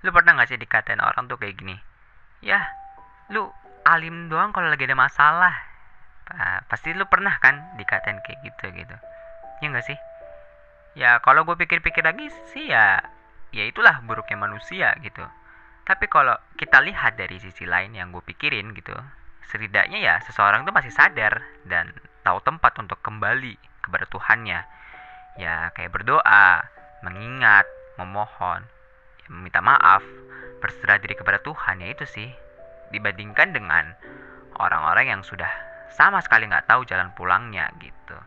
Lu pernah gak sih dikatain orang tuh kayak gini? Ya, lu alim doang kalau lagi ada masalah. Pa- pasti lu pernah kan dikatain kayak gitu gitu. Ya gak sih? Ya kalau gue pikir-pikir lagi sih ya, ya itulah buruknya manusia gitu. Tapi kalau kita lihat dari sisi lain yang gue pikirin gitu, setidaknya ya seseorang tuh masih sadar dan tahu tempat untuk kembali kepada Tuhannya. Ya kayak berdoa, mengingat, memohon, meminta maaf, berserah diri kepada Tuhan ya itu sih. Dibandingkan dengan orang-orang yang sudah sama sekali nggak tahu jalan pulangnya gitu.